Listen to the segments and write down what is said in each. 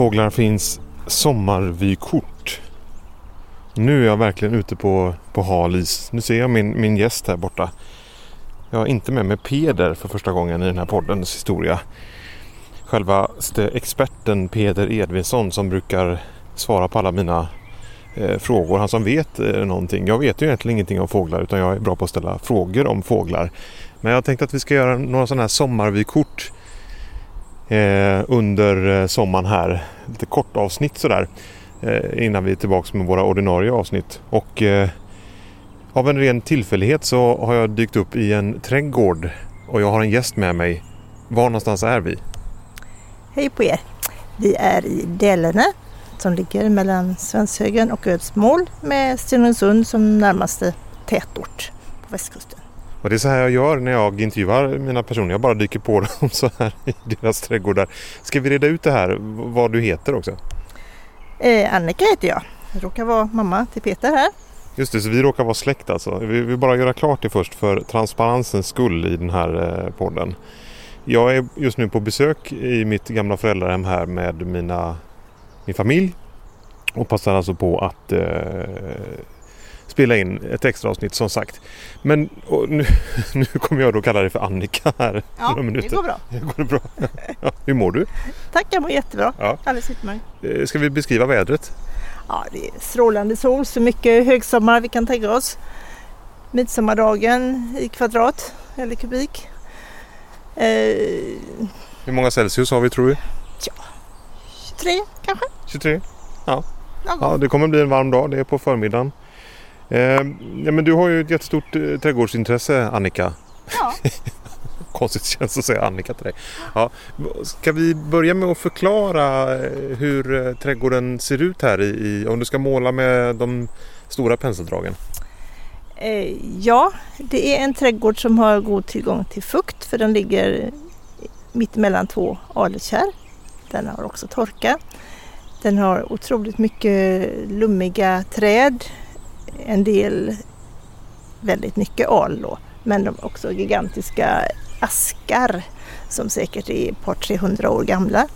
Fåglar finns sommarvykort. Nu är jag verkligen ute på, på hal is. Nu ser jag min, min gäst här borta. Jag har inte med mig Peder för första gången i den här poddens historia. Självaste experten Peder Edvinsson som brukar svara på alla mina eh, frågor. Han som vet eh, någonting. Jag vet ju egentligen ingenting om fåglar utan jag är bra på att ställa frågor om fåglar. Men jag tänkte att vi ska göra några sådana här sommarvykort eh, under eh, sommaren här. Lite kort avsnitt sådär eh, innan vi är tillbaka med våra ordinarie avsnitt. Och eh, av en ren tillfällighet så har jag dykt upp i en trädgård och jag har en gäst med mig. Var någonstans är vi? Hej på er! Vi är i Dälene som ligger mellan Svenshögen och Ödsmål med Stenungsund som närmaste tätort på västkusten. Och det är så här jag gör när jag intervjuar mina personer. Jag bara dyker på dem så här i deras trädgårdar. Ska vi reda ut det här, vad du heter också? Eh, Annika heter jag. Jag råkar vara mamma till Peter här. Just det, så vi råkar vara släkt alltså. Vi vill bara göra klart det först för transparensens skull i den här eh, podden. Jag är just nu på besök i mitt gamla föräldrahem här med mina, min familj och passar alltså på att eh, spela in ett extra avsnitt som sagt. Men nu, nu kommer jag då kalla dig för Annika här. Ja, det går bra. Det går bra. Ja, hur mår du? Tack, jag mår jättebra. Ja. Alldeles utmärkt. Eh, Ska vi beskriva vädret? Ja, det är strålande sol, så mycket högsommar vi kan tänka oss. Midsommardagen i kvadrat eller kubik. Eh, Hur många Celsius har vi tror vi? 23 kanske? 23? Någon Ja, gång. det kommer bli en varm dag. Det är på förmiddagen. Eh, ja, men du har ju ett jättestort eh, trädgårdsintresse Annika. Ja. Konstigt känns att säga Annika till dig. Ja, ska vi börja med att förklara eh, hur eh, trädgården ser ut här i, i om du ska måla med de stora penseldragen? Eh, ja, det är en trädgård som har god tillgång till fukt för den ligger mitt emellan två alekärr. Den har också torka. Den har otroligt mycket lummiga träd, en del väldigt mycket al då, men också gigantiska askar som säkert är ett par 300 år gamla.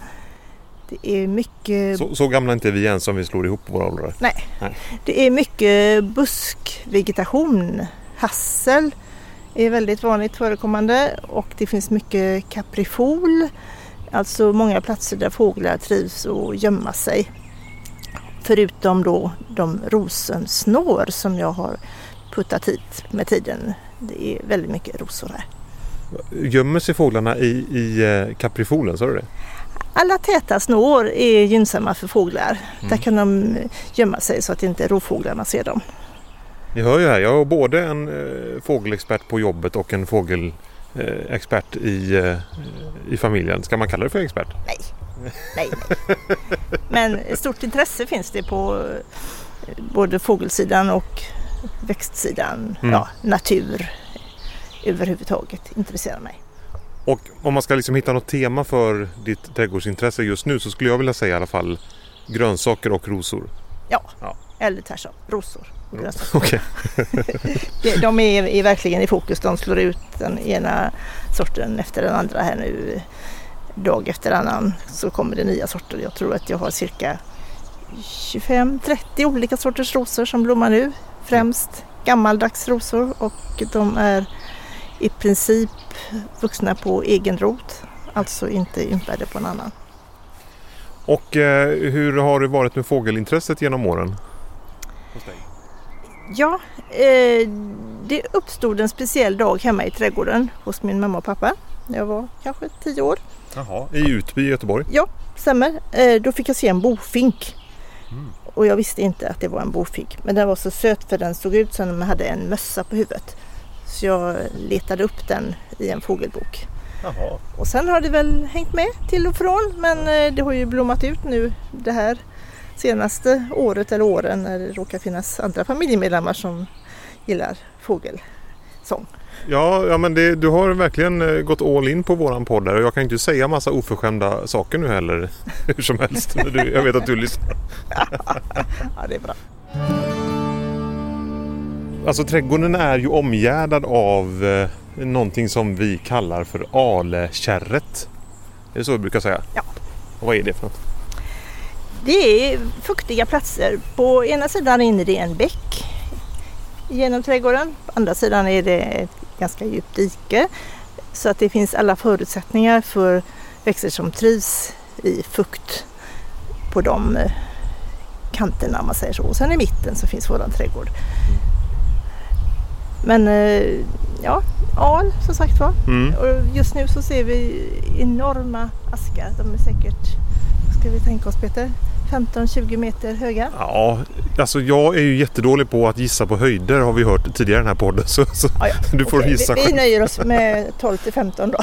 Det är mycket Så, så gamla är inte vi än som vi slår ihop våra åldrar. Nej. Nej. Det är mycket buskvegetation. Hassel är väldigt vanligt förekommande och det finns mycket kaprifol. Alltså många platser där fåglar trivs och gömma sig. Förutom då de rosensnår som jag har puttat hit med tiden. Det är väldigt mycket rosor här. Gömmer sig fåglarna i, i eh, kaprifolen, sa du det? Alla täta snår är gynnsamma för fåglar. Där kan de gömma sig så att inte rovfåglarna ser dem. Ni hör ju här, jag har både en eh, fågelexpert på jobbet och en fågelexpert i, eh, i familjen. Ska man kalla det för expert? Nej, nej, nej. Men stort intresse finns det på eh, både fågelsidan och växtsidan. Mm. Ja, natur överhuvudtaget intresserar mig. Och om man ska liksom hitta något tema för ditt trädgårdsintresse just nu så skulle jag vilja säga i alla fall grönsaker och rosor. Ja, Ja. eller tvärtom, rosor. och grönsaker. Okej. De- De är, är verkligen i fokus. De slår ut den ena sorten efter den andra här nu. Dag efter annan så kommer det nya sorter. Jag tror att jag har cirka 25-30 olika sorters rosor som blommar nu. Främst gammaldags rosor och de är i princip vuxna på egen rot. Alltså inte ympade på en annan. Och eh, hur har det varit med fågelintresset genom åren? Ja, eh, det uppstod en speciell dag hemma i trädgården hos min mamma och pappa. Jag var kanske 10 år. Jaha. I Utby i Göteborg? Ja, stämmer. Eh, då fick jag se en bofink. Och jag visste inte att det var en bofink. Men den var så söt för den såg ut som om den hade en mössa på huvudet. Så jag letade upp den i en fågelbok. Jaha. Och sen har det väl hängt med till och från. Men eh, det har ju blommat ut nu det här senaste året eller åren när det råkar finnas andra familjemedlemmar som gillar fågelsång. Ja, ja men det, du har verkligen eh, gått all in på våran podd där och jag kan inte säga massa oförskämda saker nu heller. Hur som helst. Du, jag vet att du lyssnar. Ja, det är bra. Alltså trädgården är ju omgärdad av eh, någonting som vi kallar för alekärret. Är det så vi brukar säga? Ja. Och vad är det för något? Det är fuktiga platser. På ena sidan rinner det en bäck genom trädgården. På andra sidan är det ett ganska djupt dike. Så att det finns alla förutsättningar för växter som trivs i fukt på de eh, kanterna om man säger så. Och sen i mitten så finns våran trädgård. Men eh, ja, al som sagt var. Mm. Och just nu så ser vi enorma askar. De är säkert, vad ska vi tänka oss Peter? 15-20 meter höga. Ja, alltså jag är ju jättedålig på att gissa på höjder har vi hört tidigare i den här podden. Så, så Ja, ja. du får Okej, gissa vi, vi själv. nöjer oss med 12 till 15 då.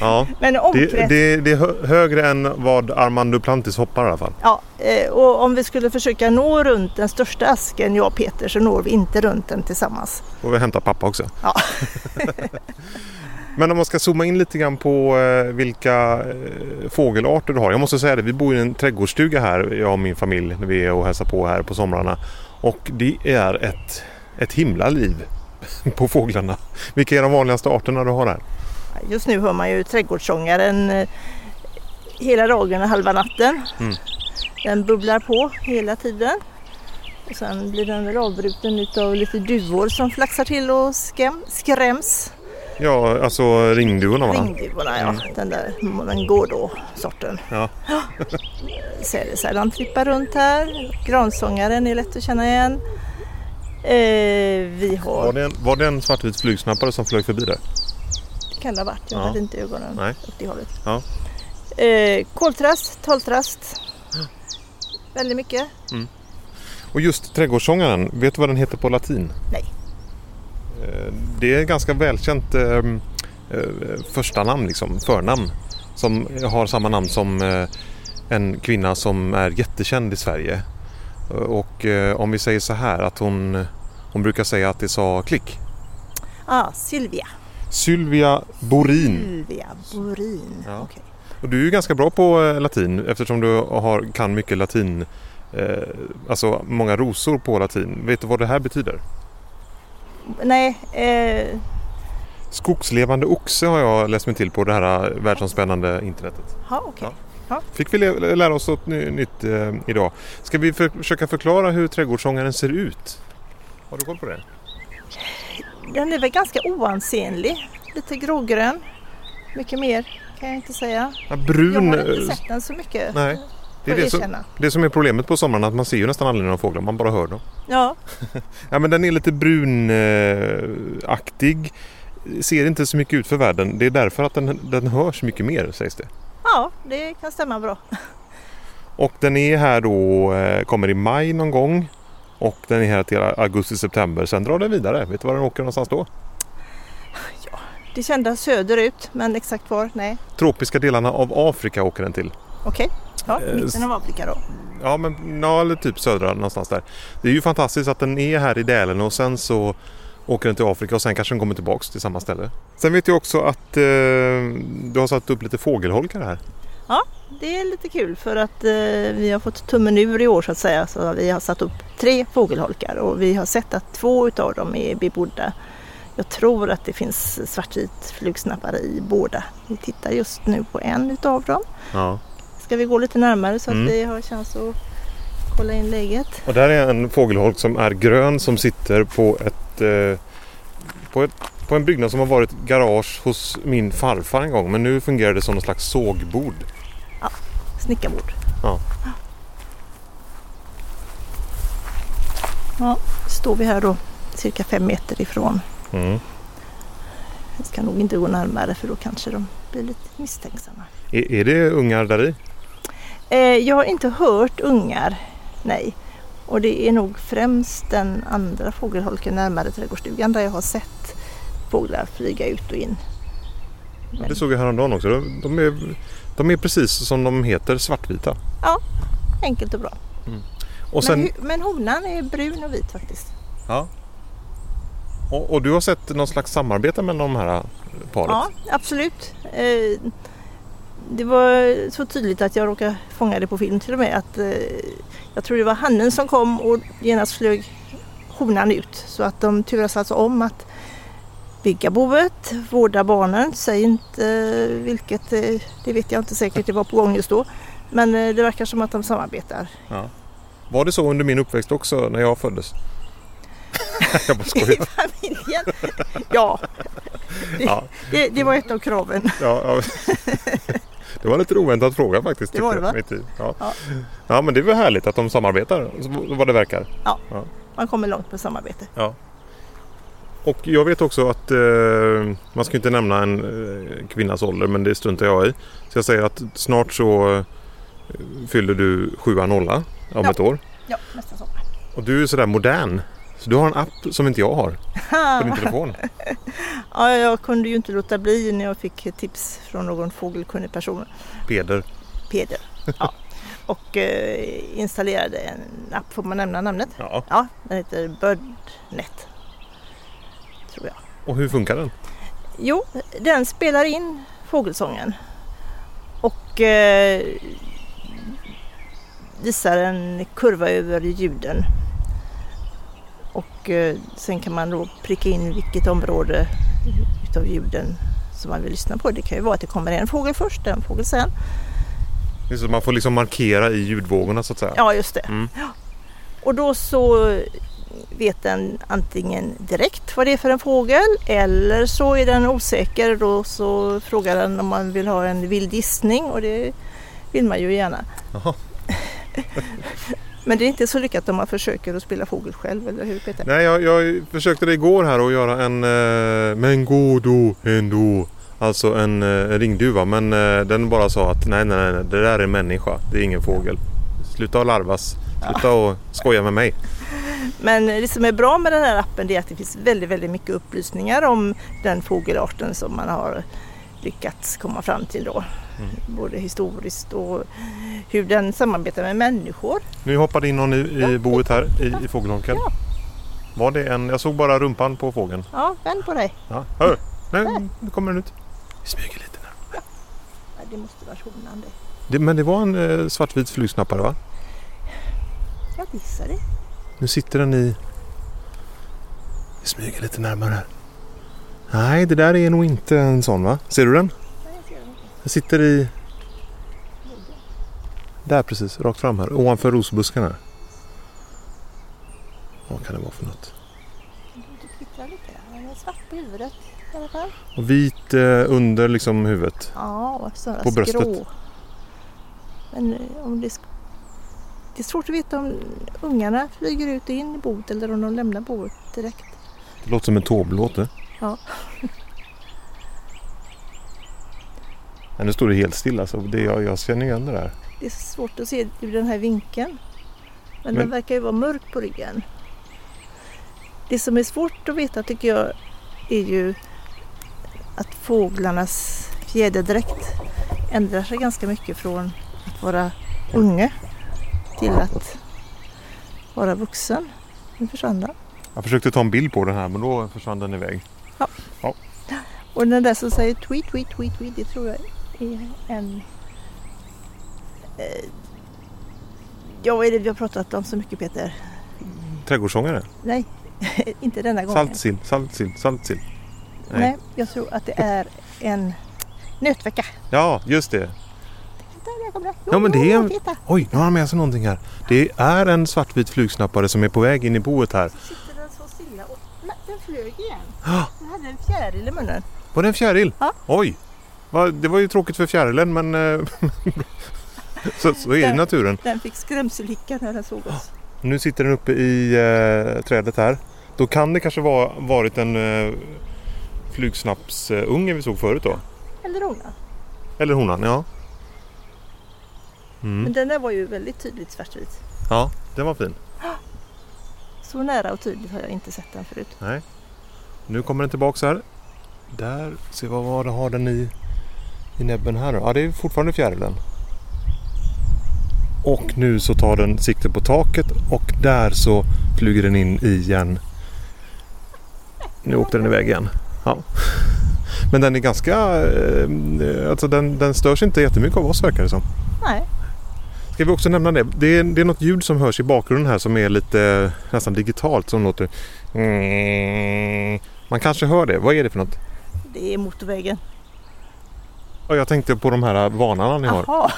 Ja. Men Det, omkrets, det, det är hö- högre än vad Armand Duplantis hoppar i alla fall. ja, eh, och om vi skulle försöka nå runt den största asken, jag och Peter, så når vi inte runt den tillsammans. Och vi hämtar pappa också. Ja. Men om man ska zooma in lite grann på eh, vilka eh, fågelarter du har. Jag måste säga det, vi bor i en trädgårdsstuga här, jag och min familj, när vi är och hälsar på här på somrarna. Och det är ett, ett himla liv på fåglarna. Vilka är de vanligaste arterna du har här? Just nu hör man ju trädgårdssångaren eh, hela dagen och halva natten. Mm. Den bubblar på hela tiden. Och sen blir den väl avbruten utav lite duvor som flaxar till och skräm, skräms. Ja, alltså ringduvorna va? Ringduvorna ja, Mm. den där den går då sorten. Ja. Sädesärlan trippar runt här. Gransångaren är lätt att känna igen. Eh, vi Var har, det en, var det en svartvit flugsnappare som flög förbi där? Kan det ha varit, jag Ja. hade inte ögonen Nej. åt det hållet. Ja. Eh, koltrast, tolvtrast. Väldigt mycket. Och just trädgårdssångaren, vet du vad den heter på latin? Nej. Eh, Det är ganska välkänt eh, eh, första namn, liksom, förnamn. Som har samma namn som eh, en kvinna som är jättekänd i Sverige. Eh, Och om vi säger så här att hon, hon brukar säga att det sa klick. Ah, Sylvia. Sylvia Borin. Sylvia Borin. Ja. Okej. Och du är ju ganska bra på eh, latin eftersom du har, kan mycket latin. Eh, alltså många rosor på latin. Vet du vad det här betyder? Nej, eh, Skogslevande oxe har jag läst mig till på det här världsomspännande internetet. ha, okej. Fick vi lä- lära oss något ny- nytt eh, idag. Ska vi för, försöka förklara hur trädgårdssångaren ser ut? Har du koll på det? Den är väl ganska oansenlig. Lite grågrön. Mycket mer kan jag inte säga. Ja, Jag brun. har inte eh, sett den så mycket. Nej, det är jag det som, det som är problemet på sommaren att man ser ju nästan aldrig några fåglar, man bara hör dem. Ja, Ja men den är lite brunaktig. Ser inte så mycket ut för världen. Det är därför att den, den hörs mycket mer sägs det. ja, det kan stämma bra. Och den är här då, eh, kommer i maj någon gång. Och den är här till augusti-september. Sen drar den vidare. Vet du var den åker någonstans då? Det kända söderut, men exakt var? Nej. Tropiska delarna av Afrika åker den till. Okej. Ja, Eh, mitten av Afrika då. Ja men ja, eller typ södra någonstans där. Det är ju fantastiskt att den är här i Dälen och sen så åker den till Afrika och sen kanske den kommer tillbaks till samma ställe. Sen vet jag också att eh, du har satt upp lite fågelholkar här. Det är lite kul för att eh, vi har fått tummen ur i år så att säga. Så vi har satt upp tre fågelholkar och vi har sett att två utav dem är bebodda. Jag tror att det finns svartvit flugsnappare i båda. Vi tittar just nu på en utav dem. Ja. Ska vi gå lite närmare så att Mm. vi har chans att kolla in läget? Och där är en fågelholk som är grön som sitter på ett, eh, på ett på en byggnad som har varit garage hos min farfar en gång men nu fungerar det som någon slags sågbord. Snickarbord. Ja. Ja, står vi här då cirka fem meter ifrån. Mm. Jag ska nog inte gå närmare för då kanske de blir lite misstänksamma. Är, är det ungar där i? Eh, jag har inte hört ungar, nej. Och det är nog främst den andra fågelholken närmare trädgårdsstugan där jag har sett fåglar flyga ut och in. Ja, det såg jag häromdagen också. De, de, är, de är precis som de heter, svartvita. Enkelt och bra. Och, sen, men, men honan är brun och vit faktiskt. ja. och, och du har sett någon slags samarbete mellan de här paret? Ja, absolut. Eh, det var så tydligt att jag råkade fånga det på film till och med. Att, eh, jag tror det var hannen som kom och genast flög honan ut. Så att de turas alltså om att bygga boet, vårda barnen. Säg inte vilket, eh, det vet jag inte säkert, det var på gång just då. Men eh, det verkar som att de samarbetar. Var det så under min uppväxt också när jag föddes? jag bara I skojar. familjen. Ja, Ja, det, det var ett av kraven. ja, ja. Det var en lite oväntat fråga faktiskt. Det var det, va? i. Ja. Ja. ja men det är väl härligt att de samarbetar vad det verkar. Man kommer långt med samarbete. Och jag vet också att eh, man ska inte nämna en eh, kvinnas ålder men det struntar jag i. Så jag säger att snart så eh, fyller du sjua nolla om Ja. ett år. Ja, nästa sommar. Och du är sådär modern. Så du har en app som inte jag har på din telefon. Ja, jag kunde ju inte låta bli när jag fick tips från någon fågelkunnig person. Peder. Peder. Ja. Och eh, installerade en app, får man nämna namnet? Ja. Ja, den heter Birdnet. Tror jag. Och hur funkar den? Jo, den spelar in fågelsången. Och eh, visar en kurva över ljuden. Och eh, sen kan man då pricka in vilket område utav ljuden som man vill lyssna på. Det kan ju vara att det kommer en fågel först, en fågel sen. Det är så man får liksom markera i ljudvågorna så att säga. Ja, just det. Mm. Och då så vet den antingen direkt vad det är för en fågel eller så är den osäker. Då så frågar den om man vill ha en vild gissning och det vill man ju gärna. Men det är inte så lyckat om man försöker att spela fågel själv, eller hur Peter? Nej, jag, jag försökte det igår här att göra en eh, Men gå då ändå. Alltså en eh, ringduva men eh, den bara sa att nej, nej, nej, det där är en människa. Det är ingen fågel. Sluta att larvas. Sluta och skoja med mig. Men det som är bra med den här appen är att det finns väldigt, väldigt mycket upplysningar om den fågelarten som man har lyckats komma fram till då. Mm. Både historiskt och hur den samarbetar med människor. Nu hoppade in någon i, i Ja. boet här i, i fågelholken. Ja. Var det en? Jag såg bara rumpan på fågeln. Ja, vänd på dig. Ja. Hör! Där. nu kommer den ut. Vi smyger lite nu. Ja, det måste vara honan det. Det, men det var en eh, svartvit flugsnappare va? Jag gissar det. Nu sitter den i... Vi smyger lite närmare här. Nej, det där är nog inte en sån va? Ser du den? Nej, jag ser den sitter i... Där precis, rakt fram här. Ovanför rosbusken här. Vad kan det vara för något? Lite. Den är svart på huvudet i alla fall. Och vit eh, under liksom huvudet. Ja, och sådana På bröstet. skrå. Men eh, om det, det är svårt att veta om ungarna flyger ut och in i boet eller om de lämnar boet direkt. Det låter som en tåblåt det. Ja. Men nu står det helt stilla så det, jag, jag känner igen det där. Det är svårt att se ur den här vinkeln. Men, Men- den verkar ju vara mörk på ryggen. Det som är svårt att veta tycker jag är ju att fåglarnas fjäderdräkt ändrar sig ganska mycket från att vara unge till att vara vuxen. Nu försvann den. Jag försökte ta en bild på den här men då försvann den iväg. Och den där som säger tweet, tweet, tweet, tweet, det tror jag är en... Eh, ja, vad är det vi har pratat om så mycket Peter? Trädgårdssångare. Nej, inte denna gången. Saltsill, saltsill, saltsill. Nej. Nej. jag tror att det är en nötvecka. Ja, just det. Där, den. Ja, men det är- Jo, Titta! Oj, nu har han med sig någonting här. Det är en svartvit flugsnappare som är på väg in i boet här. Så sitter den så stilla och nej, den flög igen. Ah, Den hade en fjäril i munnen. var det en fjäril? Ja. Oj! Det var ju tråkigt för fjärilen men eh, så, så är det i naturen. Den fick skrämselhicka när den såg oss. Nu sitter den uppe i eh, trädet här. Då kan det kanske vara varit en eh, flugsnappsunge vi såg förut då. Eller unga. Eller honan, ja. Men Mm. den där var ju väldigt tydligt svartvit. Ja, den var fin. Så nära och tydligt har jag inte sett den förut. Nej. Nu kommer den tillbaks här. Där, se vad var det har den i, i näbben här då? Ja, det är fortfarande fjärilen. Och nu så tar den sikte på taket och där så flyger den in igen. Nu åkte den iväg igen. Ja. Men den är ganska... Eh, alltså den, den störs inte jättemycket av oss verkar det som. Nej, Ska vi också nämna det? Det är, det är något ljud som hörs i bakgrunden här som är lite nästan digitalt som låter... Man kanske hör det. Vad är det för något? det är motorvägen. Ja, jag tänkte på de här vanarna ni har. Jaha,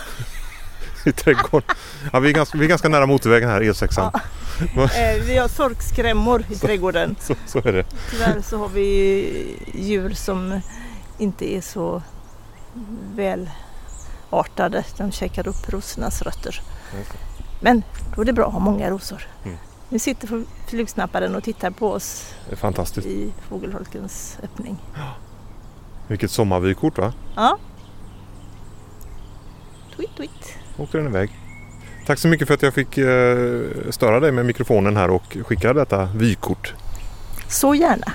i trädgården. Ja, vi, är ganska, vi är ganska nära motorvägen här, E6. Eh, vi har sorkskrämmor i trädgården. Så, så är det. Tyvärr så har vi djur som inte är så välartade. De käkar upp rosornas rötter. Men då är det bra att ha många rosor. Mm. Nu sitter flugsnapparen och tittar på oss fantastiskt. i fågelholkens öppning. Vilket sommarvykort va? Ja. Tweet, tweet. åkte den iväg. Tack så mycket för att jag fick eh, störa dig med mikrofonen här och skicka detta vykort. Så gärna.